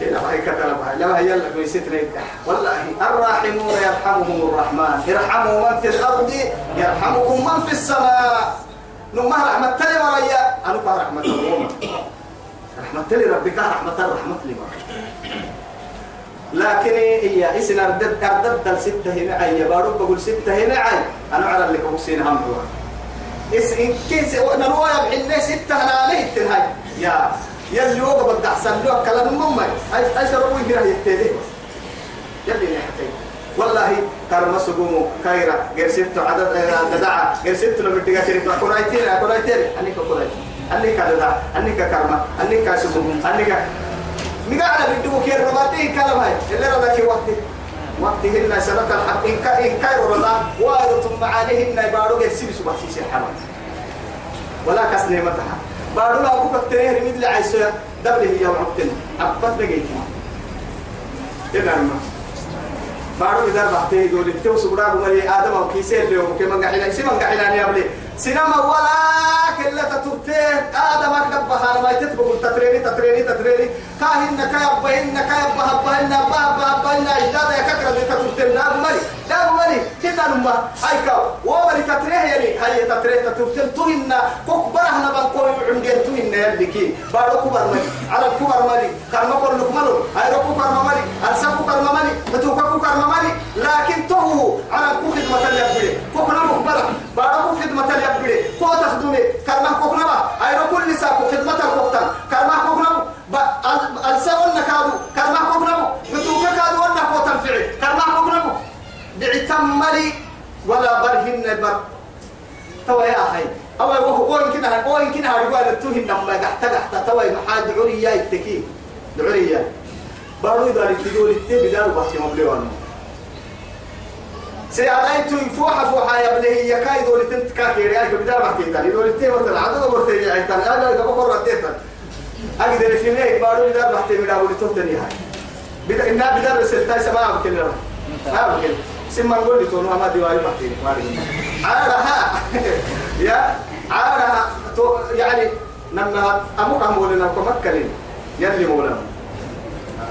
كده هاي كتلا لا هي يلا كويستنا والله الراحمون يرحمهم الرحمن. ارحموا من في الأرض يرحمكم من في السماء. نما رحمة تلي وريا أنا بقى رحمة الله رحمة تلي ربك رحمة رحمة لي لكن هي اسن أردد أردد ستة هنا عي. بارو بقول ستة هنا عي. أنا على اللي كوكسين هم هو إس كيس وأنا رواية بحنا ستة أنا ليه تنهاي. يا يلي هو بدي أحسن له كلام مما أي أي شروي هنا يتدي يلي نحتاج والله كرم سقومو كايرا غير ست عدد ددعة غير ست لو بدك كريم كورايتين كورايتين أنيك كورايتين أنيك ددعة أنيك كرمة. أنيك سقوم أنيك ميقا على بدو كير رباطي كلام هاي. اللي رضاك وقتي. وقتهن سبك الحق. إن كا إن كايرو رضا وارث معانيهن يبارو غير سيبي سبح سيسي الحمام ولا كسنه متها بارو لا أبوك التنيه رميد لعيسى. دبله هي وعبتن أبت لقيتها إذا ما بارو إذا بحته دول التو سبرا بمري آدم أو كيسين اللي هو كمان قاعدين سيمان قاعدين يا بلي. سينما ولا كلا تتوتين آدم أكتب بحال ما يتتبقوا تتريني تتريني تتريني. كاهن كايب بهن كايب بهن بها بها بهن إجداد يا ككرة دي تتوتين لا بمري. نما هاي كاو ومري تتريه يعني هاي تتريه تتوتين تهن كوك برهنا بنقوي عندين تهن يلي كي. بارو كبر مالي. على الكبر مالي. كرما كل مالو. هاي رو كبر مالي. ألسا كبر مالي. بتوكا كبر مالي. لكن تو على كو خدمة اليبري كوك نمو برا بارو كو خدمة اليبري كو تخدمي كرما كوك نما هاي رو كل نساء كو خدمة الكوكتن كرما كوك نمو ألسا ون كادو. كرما كوك نمو بتوكا كادو ون كو تنفعي كرما كوك نمو بعتم مالي. ولا برهن بر توا يا أخي. أو هو هو يمكن هو يمكن هرجوا للتوهن لما تحت تحت توا محاد عريا يتكي. عريا بارو إذا لتدول التبي دارو بحكي مبلغ سيادايتو يفوح فوحا يا بلي هي كاي دول تنت كاكيري اي بدار بحكي تاني. دول تي مثلا عدد مرتين اي تاني أنا إذا بقول رديت أقدر في ميك بارو بدار بحكي بدا ولي توتني هاي بدا إنها بدار سلتاي سما بكل ها بكل سما نقول لي تونو ما ديواي بحكي عارها. يا عارها. يعني لما أمك أمولنا كمكرين يلي مولانا.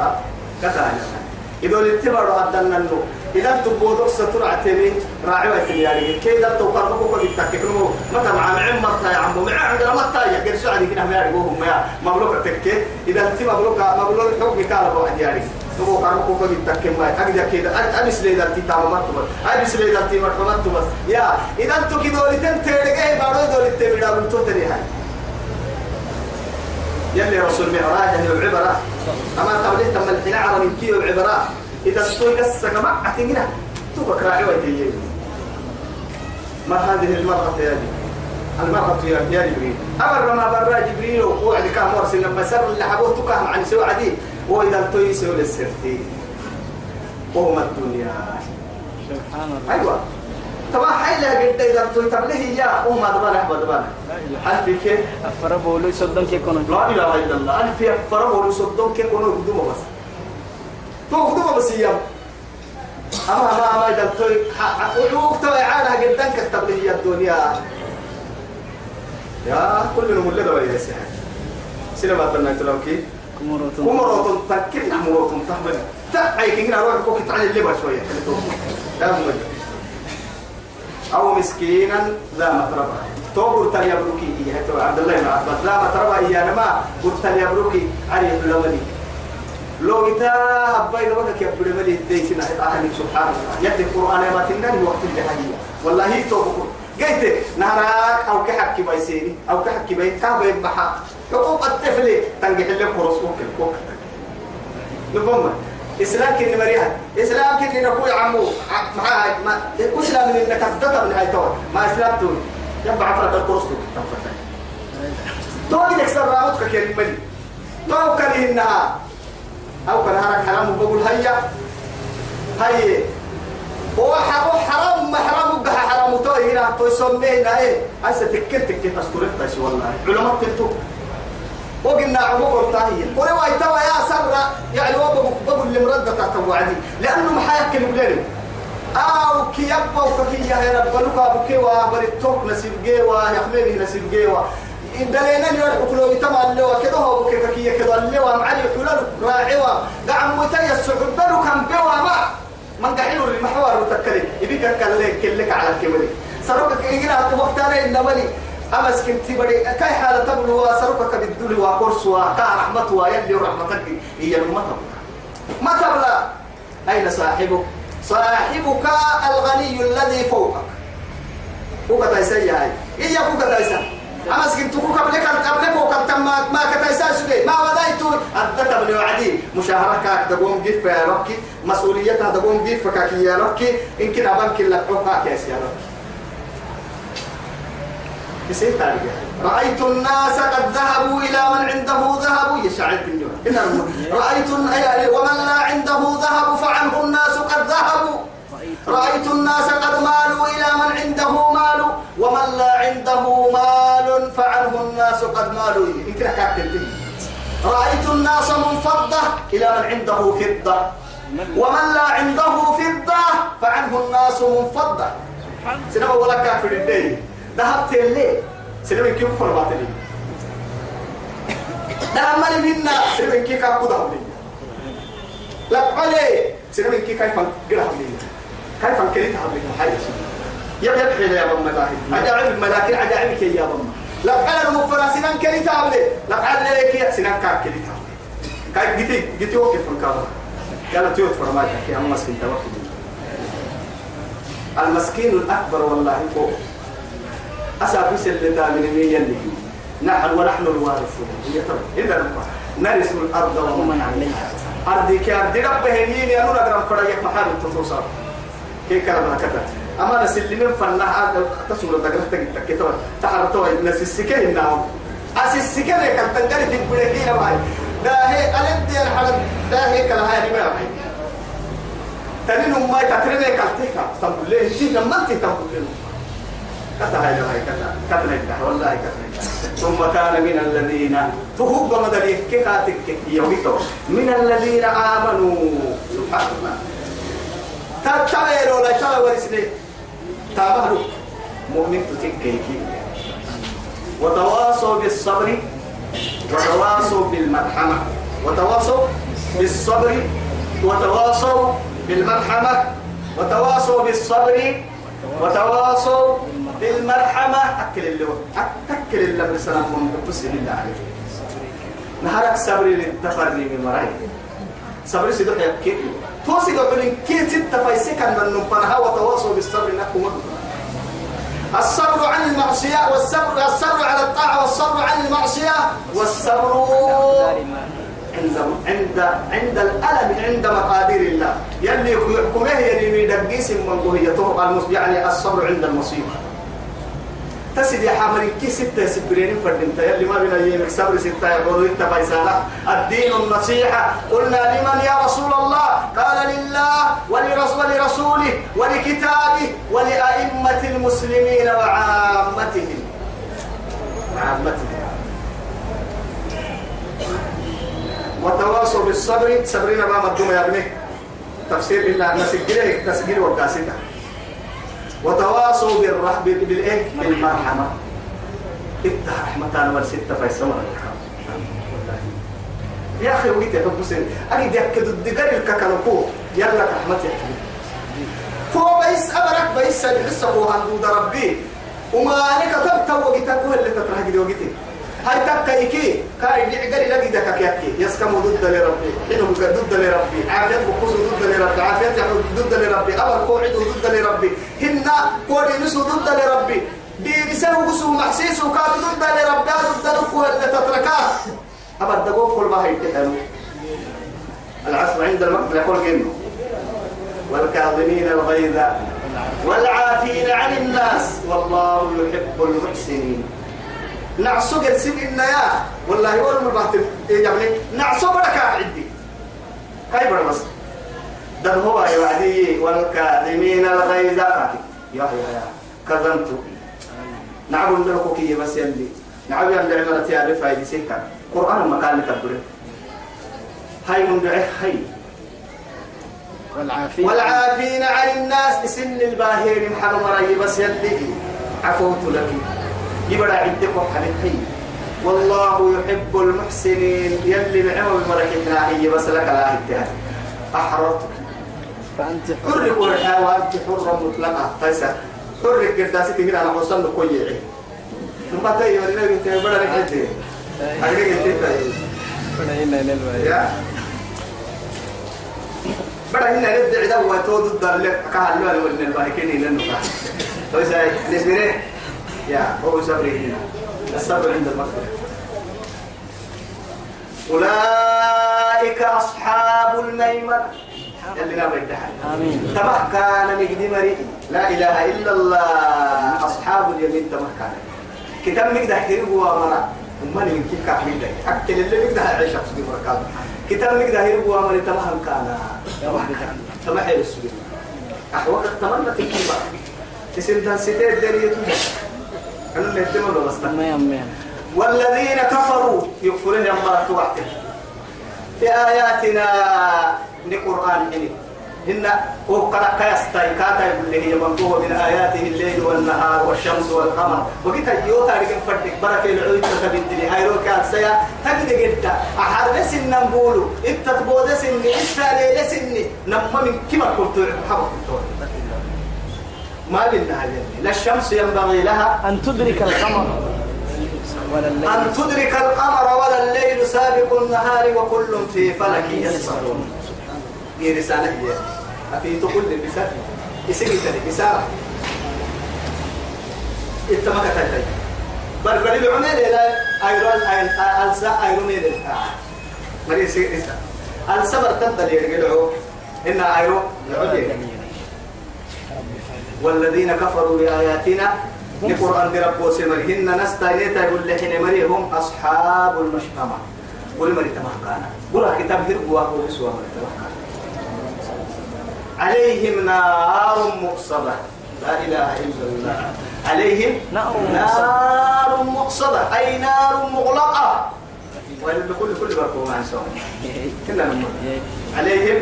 آه. كذا إذا الاتبار عدنا النو إذا تبودك ستر عتمي راعي يعني. كي إذا توقف بكو بيتكلموا متى مع معين مرتا يا عمو. مع عندنا مرتا يا قرشوا علي كنا ما يعرفوهم يا مملوك تكي إذا أنت مملوك مملوك حكم كان واحد يعني. تبو كارو كو بيتكلم ما أقدر كده أبس لي ذا تيتا مرتبط أبس لي ذا تيتا مرتبط يا إذا أنتوا كده ولتن تيرجع بارو دول التبيدا بنتو تري هاي يلي رسول معراج هي العبرة أما قبل تم الحين عربي كيو العبرة إذا استوي قصة ما أتينا توك راعي ويتيجي ما هذه المرة يا دي المرة يا يا جبريل أمر ما برا جبريل وقعد كام مرسل لما سر اللي حبوه تكهم عن سوى عدي وإذا التوي سوى للسرتي وهم الدنيا. سبحان الله. أيوة. طبعا حيلة قد إذا التوي. تبليه يا وهم أدبان أحمد أدبان هل في كيف؟ أفر بولو يصدم كي كونو لا إله إلا الله. ألف يفره ولسدون كي كونوا قدوما بس. تو قدوما بس يام أما ما ما إذا توي وعوق توي عالها قدام كتب لي الدنيا؟ يا كل نمول لدى ويا سيحة سينما تنا تلوكي تحمل تأي اللي شوية. أو مسكينا ذا مطربة. تو قلت لي أبروكي إيه تو عبد الله بن عباس. لا مطربة إيه أنا ما قلت لي أبروكي علي الأولي لو إتا هباي لبك يا أبو الملي ديتنا أهل سبحان الله. يد القرآن ما تناني وقت الجهالية والله هي تو قلت نهارك أو كحكي بيسيني أو كحكي بيت كابي بحا حقوق الطفل. تنجح لك فرص ممكن كوك نفهم إسلام كني مريها إسلام كني نقول عمو معاه ما إسلام من إنك تدتر من هاي تور ما إسلام تقول يبقى عفرة الكرسي. تنفتح تو إنك سرعتك كلمة تو كان إنها أو كان هرك حرام بقول هيا. هيا. هو حرام حرام ما حرام بقى حرام. تو هنا تو يسمينا إيه؟ هسه تكت تكت أسطورتها شو والله. علماء تلتو وقلنا عمو قرطانية ورواية توا يا سر يعني هو بقول اللي مرد تحت وعدي لأنه محاك المدرب أو كي يبقى وكي يا رب لك بكيوا بريتوك نسيب جيوا يحملني نسيب جيوا دلينا اللي يرحب لو يتمع اللي كده هو بكي كي كده اللي ومعلي له راعوا قام متي السعود له كان بوا ما. من قحيل المحور وتكلم يبيك كلك كلك على الكبري. سرقك إجنا وقت أنا إنما أمس كنت بدي كاي حالة تبلو سرقك بالدول وكورس وكا رحمة ويلي ورحمتك هي المطر ما تبلا أين صاحبك؟ صاحبك الغني الذي فوقك. فوق تيسي هاي. إيا فوق تيسي أمس كنت فوق قبلك قبلك وقبل ما ما كتيسي سجي ما ودايت أدت ابن وعدي. مشاهرك دقوم جيف يا ركي مسؤوليتها دقوم جيف كاكي يا ركي إن كنا بنك لك عقاك يا ركي رأيت الناس قد ذهبوا إلى من عنده ذهب. يشعل النور رأيت ومن لا عنده ذهب فعنه الناس قد ذهبوا. رأيت. الناس قد مالوا إلى من عنده مال. ومن لا عنده مال فعنه الناس قد مالوا يمكن رأيت الناس منفضة إلى من عنده فضة. ومن لا عنده فضة فعنه الناس منفضة. سنبا ولا كافر الدين. ذهبت الليل سنبا كيف فرمات لي ذهب مالي منا. سنبا كيف كاكو ذهب لي لا علي سنبا كيف كيف قرأ لي كيف كريت هذا الحي يا يبحي يا بم ملاهي عجائب الملاكين عجائبك يا بم لا قال المفرا سنان كريت هذا لا قال لك يا سنان كار كريت هذا كاي جيتي جيتي وقف في الكاميرا قال تيوت فرماك يا مسكين توكل. المسكين الأكبر والله. هو أسا في سلة من مين نحن ونحن الوارثون. إذا نرث الأرض ومن عليها. أرضي كأرض ربه هنين يا نور أقرب فريق محل التصوصات كي كلام هكذا أما نسلمين فنا تسمع دقرة تك تك توا تعرفتوا نسيسكين النام أسيسكين كان تنقل في البريكين معي ده هي ألد يا الحلم ده هي كلا هاي ما تنين ما تكرمه كالتيكا. تقول ليه شيء لما أنت تقول كذا هاي هاي كذا كذا كذا والله كذا ثم كان من الذين فهو مدري كاتك يوميتو من الذين آمنوا سبحان الله تتبعي ولا تبع ورسلي تابعوا مؤمن تتكيكي وتواصوا بالصبر وتواصوا بالمرحمة وتواصوا بالصبر وتواصوا بالمرحمة وتواصوا بالصبر وتواصوا بالمرحمة أكل اللي أكل اللي بالسلام من بس الله عليه. نهارك صبر للتفرج من مراي صبر سيدو يبكي توصي قبل كي ستة فايسكا من نفنها وتواصوا بالصبر نكو الصبر عن المعصية والصبر الصبر على الطاعة والصبر عن المعصية والصبر عند عند عند الألم عند مقادير الله. يلي يحكمه يلي يدقيس من قهيته يعني الصبر عند المصيبة. تسد يا حامل كي ستة سبرين فردين يلي ما بين يمك صبر ستة يقولوا انت فيسالة الدين النصيحة. قلنا لمن يا رسول الله؟ قال لله ولرسول ولرسوله ولكتابه ولأئمة المسلمين وعامتهم. وعامتهم وتواصوا بالصبر. صبرنا ما مدوم يا ابني. تفسير بالله نسجله تسجيل وقاسته وتواصوا بالرحب بالإيه؟ بالمرحمة. افتح رحمتان والستة فيسمى يا أخي وقيت يا حسين أجي ياكد الدجار الككلكو يلا رحمتي فهو بيس أبرك بيس هو عند ربي. وما أنا كتبت وقيتك هو اللي تطرح دي وقيتي هاي تكايكي كاي دعقري لقي دكك يكي يسكم ضد لربي. حلو ضد لربي. عافية بقص ضد لربي. عافية ضد لربي. أبر قوعد ضد لربي. هنا قوعد نسو ضد لربي. بيرسل وقصو محسيس وكاد ضد لربي. ضد لكو اللي تتركاه. أبر دقوق كل ما هيتحلو العصر عند المقتل يقول كنه والكاظمين الغيظ والعافين عن الناس. والله يحب المحسنين. نعسو قد سن إنا يا. والله ورم البحث يجبني نعسو بركة عندي هاي برا بس. ده هو يوعدي والكاظمين الغيظ. يا يا يا. كذنت. نعم لكم كي بس يلي. نعم يا عمرة يا رفاي سيكا. قرآن مكان تبره هاي من دعي هاي. والعافين. والعافين عن الناس سن الباهر محل مرأي بس يلي. عفوت لك. يبدا عندك وحلت هي والله يحب المحسنين يلي معه بمركتنا هي بس لك لا انتهى أحررتك فأنت حر كل حيوان حرة مطلقة تيسا حر قرداسي تقول أنا وصلنا كوي عين ثم تيجي من النبي تيجي بڑا ركعتين أقول لك يا بڑا هنا نبدأ دوا تود الدار لك كهل لون ولا الباركين لأنه كهل تيسا نسميه يا هو صبري هنا. الصبر عند المقدرة أولئك أصحاب الميمنة. اللي نبغى آمين. تمه كان مجدي مريء لا إله إلا الله. أصحاب اليمين كان. كتاب مجد هيرو وامرا ومن يمكن كامل ده أكل اللي مجد هيعيش في بركات كتاب مجد هيرو وامرا تمه كان. يا رب اجعلنا تمه حلو السجن أحوال تمنى تكيبا تسين دان سيتي الدنيا أنا والذين كفروا يكفرون يمرا توعته بآياتنا لقرآن حنين هن وقرأ كيستاي كاتا يقول لي هي من آياته الليل والنهار والشمس والقمر. وقلت يوتا لكن فردك بركة العيد تبدلي هاي رو كان سيا. تجد جدا. أحرس النمبولو إنت تبود سني إنت ليلة سني. نما من كما قلت قلت ما بينها لا الشمس ينبغي لها أن تدرك القمر. ولا الليل. أن تدرك القمر ولا الليل سابق النهار وكل في فلك يسبحون هي رسالة هي؟ أفي تقول للرسالة يسير تلك رسالة كتبت بل بل العمل إلى أيرون ألسا أيرون إلى مري سير رسالة الصبر تبدأ يرجعوا إن أيرون العليا والذين كفروا بآياتنا القرآن دي ربو سمرهن نستاينيتا يقول لحين مريهم أصحاب المشأمة قول مري تمام كان قول كتاب هربوا أبو بسوا مري عليهم نار مؤصدة. لا إله إلا الله. عليهم نار مؤصدة. أي نار مغلقة. ولكل كل بركو مع سوا كلنا عليهم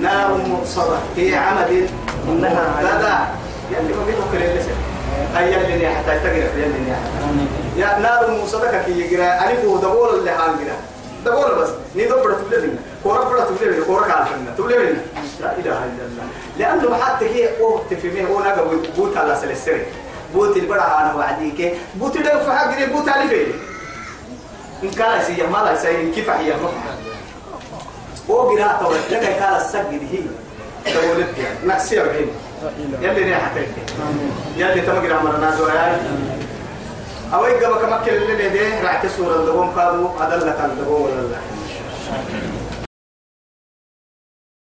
نار مؤصدة. في عمد إنها ممتدة يلي ما بيفكر اللي سن أي يلي حتى تقرأ يلي آمين يا نار مؤصدة كي يقرأ. ألف ودبول اللي حان قرأ. دبول بس. ني دبر تبلي كورا بڑا تبلي كورا كان تبلي لا إله إلا الله. لأنه حتى هي أوه تفهمين هو نجا بوت على سلسلة. بوت البڑا أنا وعديك. بوت ده في حق بوت على فين؟ إن كان سيا ما لا سيا كيف هي مفهوم هو قراءة لك قال السجد هي. يعني. نكسي بعين يلي ريحة يلي تمقر عمر الناس وياي. أو إيقا بك مكة اللي ده رعت سورة الدقوم قادوا أدلك الدقوم ولا لا.